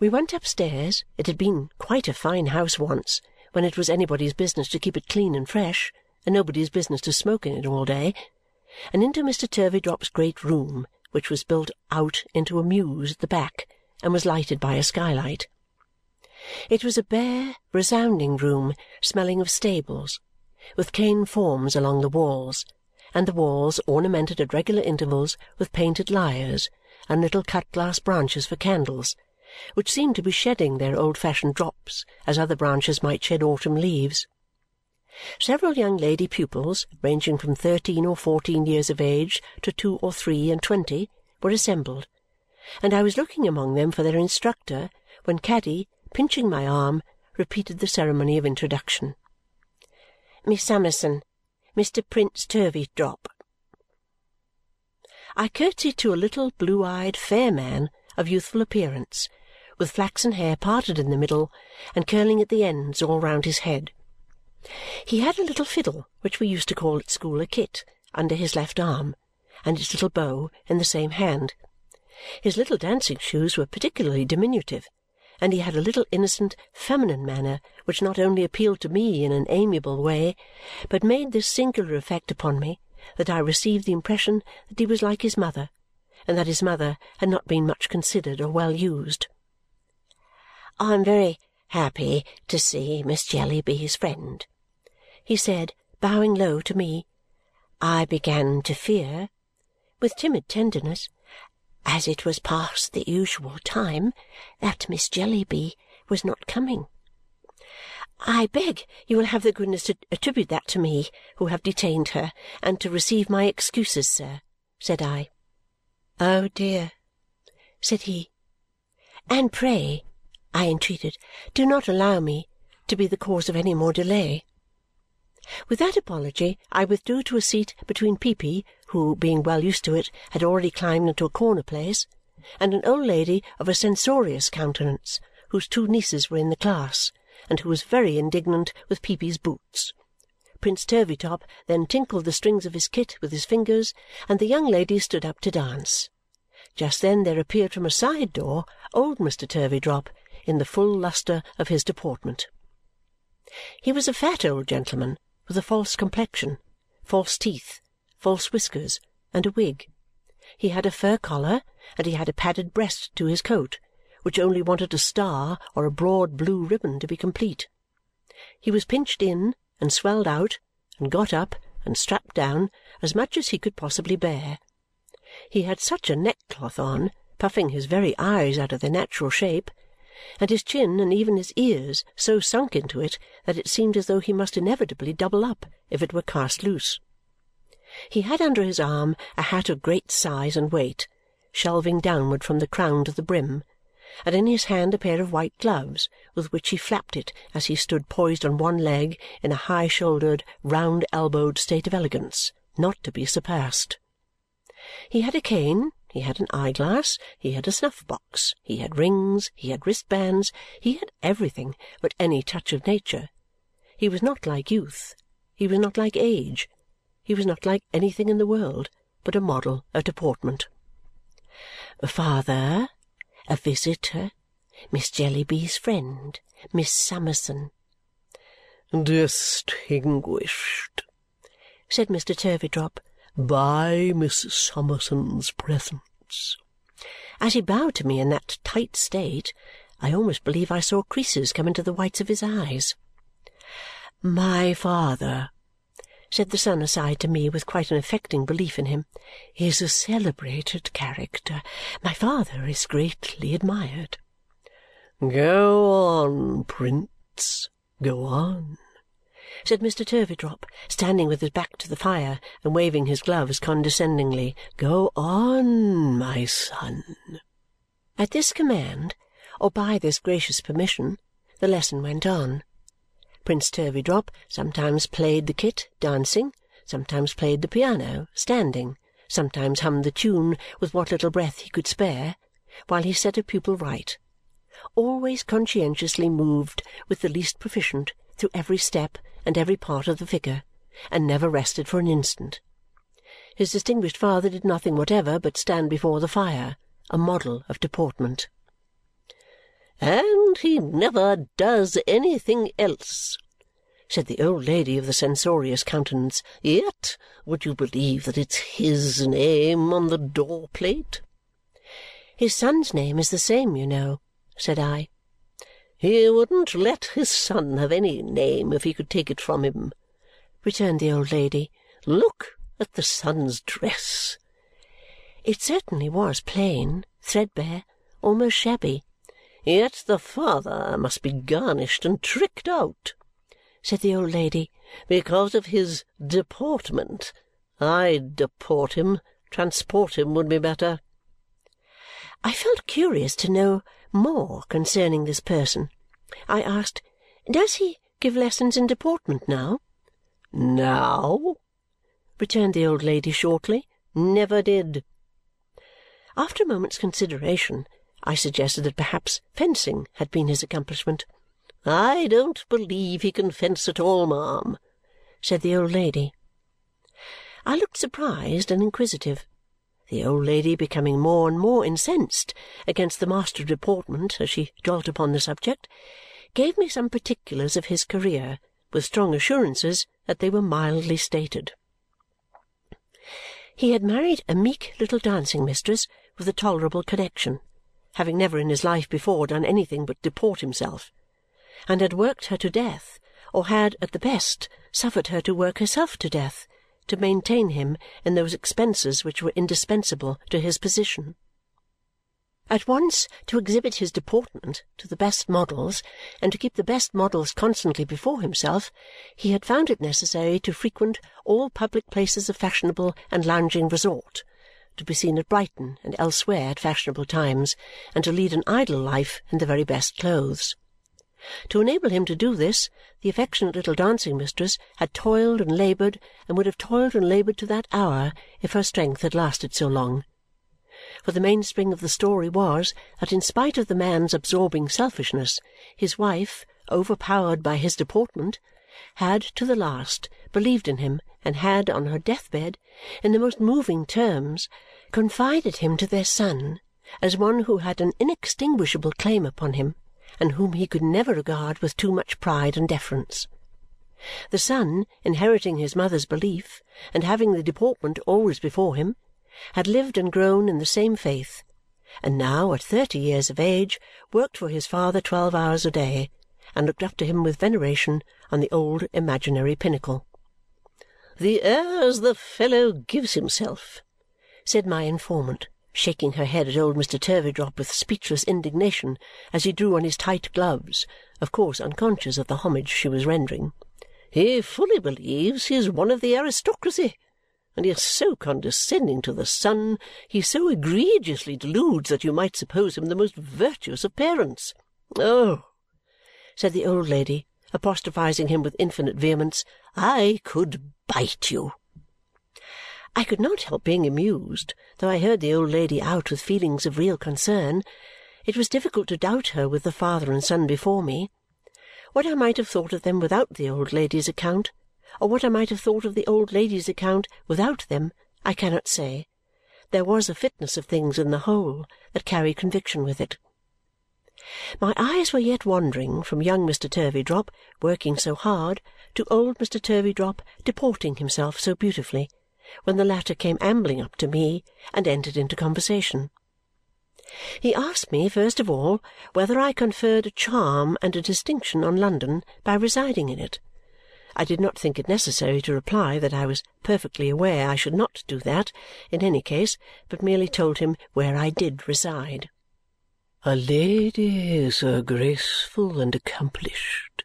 We went upstairs it had been quite a fine house once, when it was anybody's business to keep it clean and fresh, and nobody's business to smoke in it all day and into Mr. Turveydrop's great room, which was built out into a mews at the back and was lighted by a skylight. It was a bare, resounding room smelling of stables, with cane forms along the walls, and the walls ornamented at regular intervals with painted lyres and little cut-glass branches for candles, which seemed to be shedding their old-fashioned drops as other branches might shed autumn leaves. Several young lady pupils, ranging from thirteen or fourteen years of age to two or three and twenty, were assembled, and I was looking among them for their instructor when Caddy, pinching my arm, repeated the ceremony of introduction. "Miss Summerson, Mr. Prince Turveydrop." I curtsied to a little blue-eyed fair man of youthful appearance, with flaxen hair parted in the middle and curling at the ends all round his head he had a little fiddle, which we used to call at school a kit, under his left arm, and its little bow in the same hand. His little dancing shoes were particularly diminutive, and he had a little innocent, feminine manner which not only appealed to me in an amiable way, but made this singular effect upon me that I received the impression that he was like his mother and that his mother had not been much considered or well used. "I am very happy to see Miss Jellyby's friend," he said, bowing low to me. I began to fear, with timid tenderness, as it was past the usual time, that Miss Jellyby was not coming. I beg you will have the goodness to attribute that to me, who have detained her, and to receive my excuses, sir, said I. Oh, dear, said he. And pray I entreated, "do not allow me to be the cause of any more delay." With that apology I withdrew to a seat between Peepy, who, being well used to it, had already climbed into a corner place, and an old lady of a censorious countenance, whose two nieces were in the class, and who was very indignant with Peepy's boots. Prince Turveydrop then tinkled the strings of his kit with his fingers, and the young ladies stood up to dance. Just then there appeared from a side door old Mr. Turveydrop in the full lustre of his deportment. He was a fat old gentleman with a false complexion, false teeth, false whiskers, and a wig. He had a fur collar, and he had a padded breast to his coat, which only wanted a star or a broad blue ribbon to be complete. He was pinched in, and swelled out, and got up, and strapped down, as much as he could possibly bear. He had such a neckcloth on, puffing his very eyes out of their natural shape, and his chin and even his ears so sunk into it that it seemed as though he must inevitably double up if it were cast loose. He had under his arm a hat of great size and weight, shelving downward from the crown to the brim, and in his hand a pair of white gloves, with which he flapped it as he stood poised on one leg in a high-shouldered, round-elbowed state of elegance, not to be surpassed. He had a cane he had an eye-glass, he had a snuff-box, he had rings, he had wristbands, he had everything but any touch of nature. He was not like youth, he was not like age, he was not like anything in the world but a model of deportment. Father, a visitor, Miss Jellyby's friend, Miss Summerson. Distinguished, said Mr. Turveydrop by Miss Summerson's presence. As he bowed to me in that tight state, I almost believe I saw creases come into the whites of his eyes. My father, said the son aside to me with quite an affecting belief in him, is a celebrated character. My father is greatly admired. Go on, Prince, go on said Mr. Turveydrop, standing with his back to the fire and waving his gloves condescendingly. "Go on, my son!" At this command, or by this gracious permission, the lesson went on. Prince Turveydrop sometimes played the kit, dancing, sometimes played the piano, standing, sometimes hummed the tune with what little breath he could spare, while he set a pupil right, always conscientiously moved with the least proficient through every step and every part of the figure, and never rested for an instant. His distinguished father did nothing whatever but stand before the fire, a model of deportment. And he never does anything else, said the old lady of the censorious countenance. Yet would you believe that it's his name on the door-plate? His son's name is the same, you know, said I. He wouldn't let his son have any name if he could take it from him, returned the old lady. Look at the son's dress. It certainly was plain, threadbare, almost shabby. Yet the father must be garnished and tricked out, said the old lady, because of his deportment. I'd deport him. Transport him would be better. I felt curious to know more concerning this person. I asked, Does he give lessons in deportment now? Now? returned the old lady shortly. Never did. After a moment's consideration, I suggested that perhaps fencing had been his accomplishment. I don't believe he can fence at all, ma'am, said the old lady. I looked surprised and inquisitive the old lady becoming more and more incensed against the master of deportment as she dwelt upon the subject, gave me some particulars of his career, with strong assurances that they were mildly stated. He had married a meek little dancing mistress with a tolerable connexion, having never in his life before done anything but deport himself, and had worked her to death, or had, at the best, suffered her to work herself to death to maintain him in those expenses which were indispensable to his position. At once to exhibit his deportment to the best models and to keep the best models constantly before himself, he had found it necessary to frequent all public places of fashionable and lounging resort, to be seen at Brighton and elsewhere at fashionable times, and to lead an idle life in the very best clothes. To enable him to do this, the affectionate little dancing mistress had toiled and laboured and would have toiled and laboured to that hour if her strength had lasted so long. For the mainspring of the story was that in spite of the man's absorbing selfishness, his wife, overpowered by his deportment, had to the last believed in him and had, on her death-bed, in the most moving terms, confided him to their son as one who had an inextinguishable claim upon him and whom he could never regard with too much pride and deference. The son, inheriting his mother's belief and having the deportment always before him, had lived and grown in the same faith, and now, at thirty years of age, worked for his father twelve hours a day and looked up to him with veneration on the old imaginary pinnacle. "The airs the fellow gives himself!" said my informant shaking her head at old Mr. Turveydrop with speechless indignation as he drew on his tight gloves, of course unconscious of the homage she was rendering. "He fully believes he is one of the aristocracy, and he is so condescending to the son, he so egregiously deludes that you might suppose him the most virtuous of parents. Oh!" said the old lady, apostrophizing him with infinite vehemence, "I could bite you!" I could not help being amused, though I heard the old lady out with feelings of real concern. It was difficult to doubt her with the father and son before me. What I might have thought of them without the old lady's account, or what I might have thought of the old lady's account without them, I cannot say. There was a fitness of things in the whole that carried conviction with it. My eyes were yet wandering from young Mr. Turveydrop working so hard to old Mr. Turveydrop deporting himself so beautifully when the latter came ambling up to me and entered into conversation. He asked me, first of all, whether I conferred a charm and a distinction on London by residing in it. I did not think it necessary to reply that I was perfectly aware I should not do that in any case, but merely told him where I did reside. "A lady so uh, graceful and accomplished,"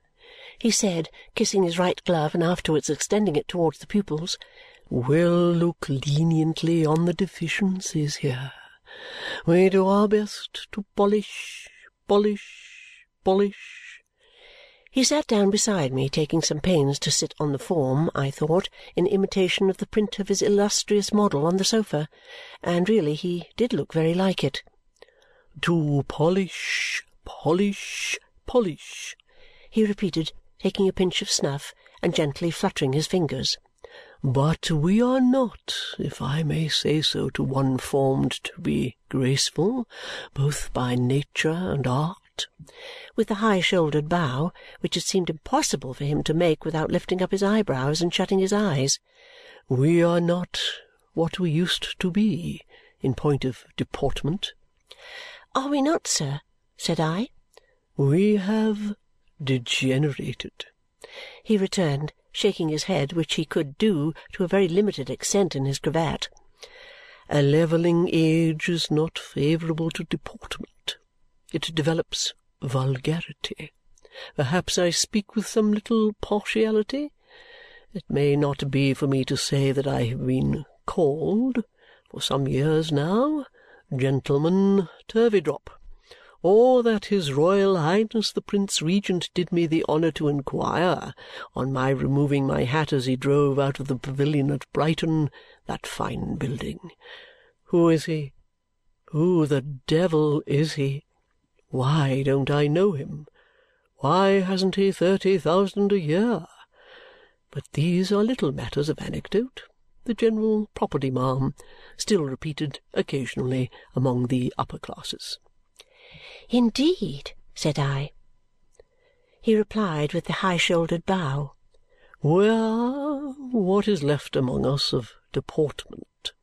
he said, kissing his right glove and afterwards extending it towards the pupils, will look leniently on the deficiencies here. We do our best to polish, polish, polish." He sat down beside me, taking some pains to sit on the form, I thought, in imitation of the print of his illustrious model on the sofa, and really he did look very like it. "To polish, polish, polish," he repeated, taking a pinch of snuff and gently fluttering his fingers. But we are not, if I may say so to one formed to be graceful, both by nature and art, with the high-shouldered bow which it seemed impossible for him to make without lifting up his eyebrows and shutting his eyes. "We are not what we used to be in point of deportment." "Are we not, sir?" said I. "We have degenerated," he returned, shaking his head, which he could do to a very limited extent in his cravat. A levelling age is not favourable to deportment. It develops vulgarity. Perhaps I speak with some little partiality. It may not be for me to say that I have been called, for some years now, Gentleman Turveydrop, or that his Royal Highness the Prince Regent did me the honour to inquire, on my removing my hat as he drove out of the pavilion at Brighton, that fine building. Who is he? Who the devil is he? Why don't I know him? Why hasn't he thirty thousand a year? But these are little matters of anecdote. The general property, ma'am, still repeated occasionally among the upper classes. "Indeed?" said I. He replied with the high-shouldered bow. "Where what is left among us of deportment,"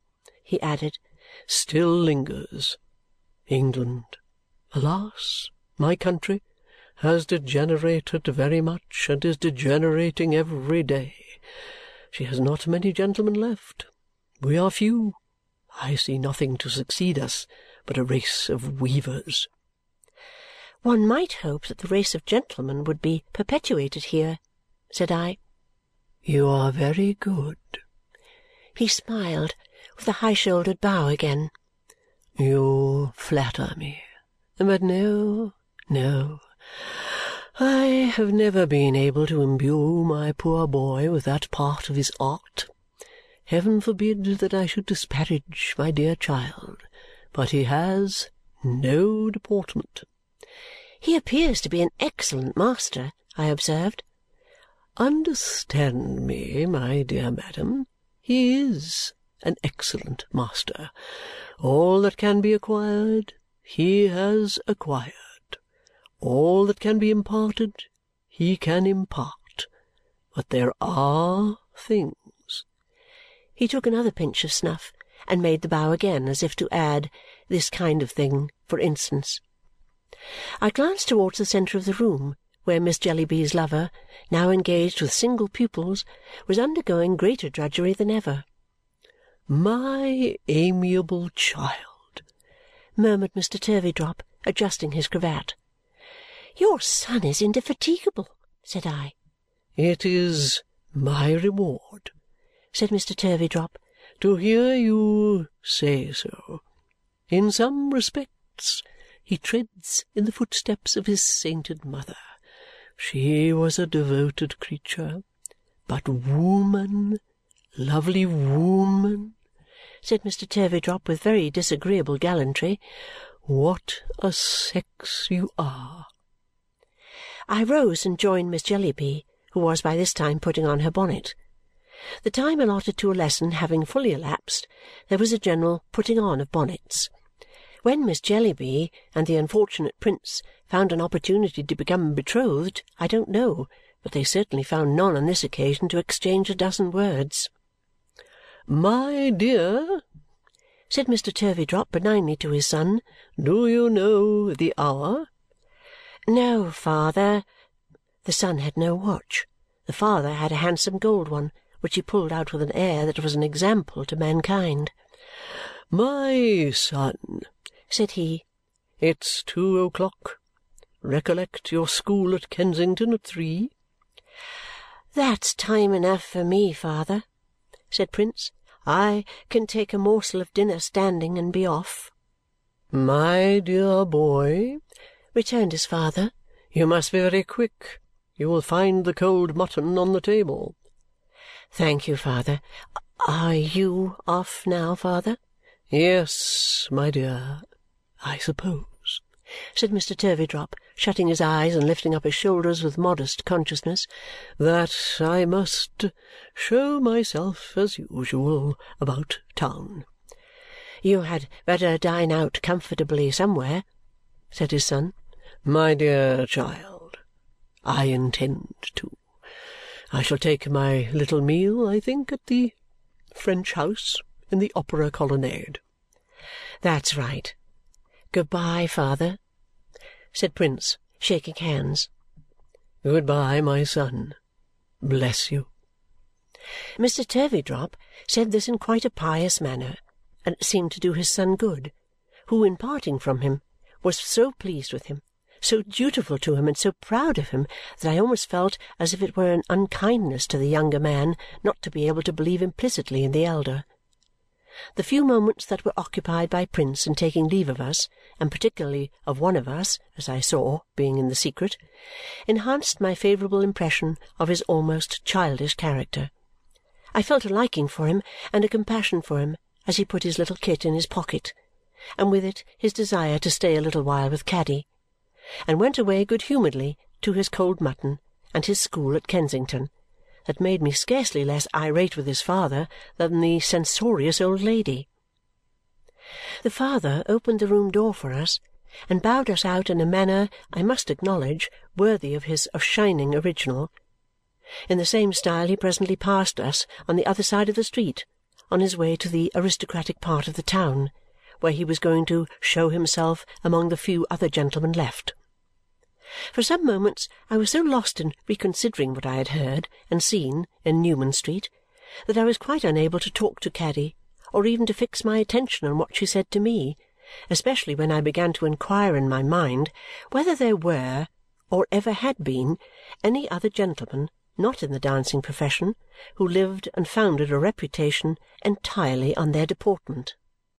he added, "still lingers, England, alas, my country, has degenerated very much and is degenerating every day. She has not many gentlemen left. We are few. I see nothing to succeed us but a race of weavers." "One might hope that the race of gentlemen would be perpetuated here," said I. You are very good. He smiled with a high-shouldered bow again. You flatter me. But no, no. I have never been able to imbue my poor boy with that part of his art. Heaven forbid that I should disparage my dear child, but he has no deportment. He appears to be an excellent master, I observed. Understand me, my dear madam, he is an excellent master. All that can be acquired, he has acquired. All that can be imparted, he can impart. But there are things. He took another pinch of snuff and made the bow again as if to add, this kind of thing, for instance. I glanced towards the centre of the room where Miss Jellyby's lover, now engaged with single pupils, was undergoing greater drudgery than ever. "My amiable child!" murmured Mr. Turveydrop, adjusting his cravat. "Your son is indefatigable," said I. "It is my reward," said Mr. Turveydrop, "to hear you say so. In some respects he treads in the footsteps of his sainted mother. She was a devoted creature. But woman, lovely woman," said Mr. Turveydrop with very disagreeable gallantry, "what a sex you are!" I rose and joined Miss Jellyby, who was by this time putting on her bonnet. The time allotted to a lesson having fully elapsed, there was a general putting on of bonnets. When Miss Jellyby and the unfortunate Prince found an opportunity to become betrothed, I don't know, but they certainly found none on this occasion to exchange a dozen words. "My dear," said Mr. Turveydrop benignly to his son, "do you know the hour?" "No, father." The son had no watch. The father had a handsome gold one, which he pulled out with an air that was an example to mankind. "My son," said he, "it's two o'clock. Recollect your school at Kensington at three." "That's time enough for me, father," said Prince. "I can take a morsel of dinner standing and be off." "My dear boy," returned his father, "you must be very quick. You will find the cold mutton on the table." "Thank you, father. Are you off now, father?" "Yes, my dear, I suppose," said Mr. Turveydrop, shutting his eyes and lifting up his shoulders with modest consciousness, "that I must show myself as usual about town." "You had better dine out comfortably somewhere," said his son. My dear child, I intend to. I shall take my little meal, I think, at the French house in the Opera Colonnade." "That's right. Good bye, father," said Prince, shaking hands. "Good bye, my son. Bless you!" Mr. Turveydrop said this in quite a pious manner, and it seemed to do his son good, who, in parting from him, was so pleased with him, so dutiful to him, and so proud of him that I almost felt as if it were an unkindness to the younger man not to be able to believe implicitly in the elder. The few moments that were occupied by Prince in taking leave of us, and particularly of one of us, as I saw, being in the secret, enhanced my favourable impression of his almost childish character. I felt a liking for him and a compassion for him as he put his little kit in his pocket, and with it his desire to stay a little while with Caddy, and went away good-humouredly to his cold mutton and his school at Kensington that made me scarcely less irate with his father than the censorious old lady. The father opened the room door for us and bowed us out in a manner, I must acknowledge, worthy of his shining original. In the same style he presently passed us on the other side of the street, on his way to the aristocratic part of the town, where he was going to show himself among the few other gentlemen left. For some moments I was so lost in reconsidering what I had heard and seen in Newman Street that I was quite unable to talk to Caddy or even to fix my attention on what she said to me, especially when I began to inquire in my mind whether there were, or ever had been, any other gentlemen not in the dancing profession who lived and founded a reputation entirely on their deportment.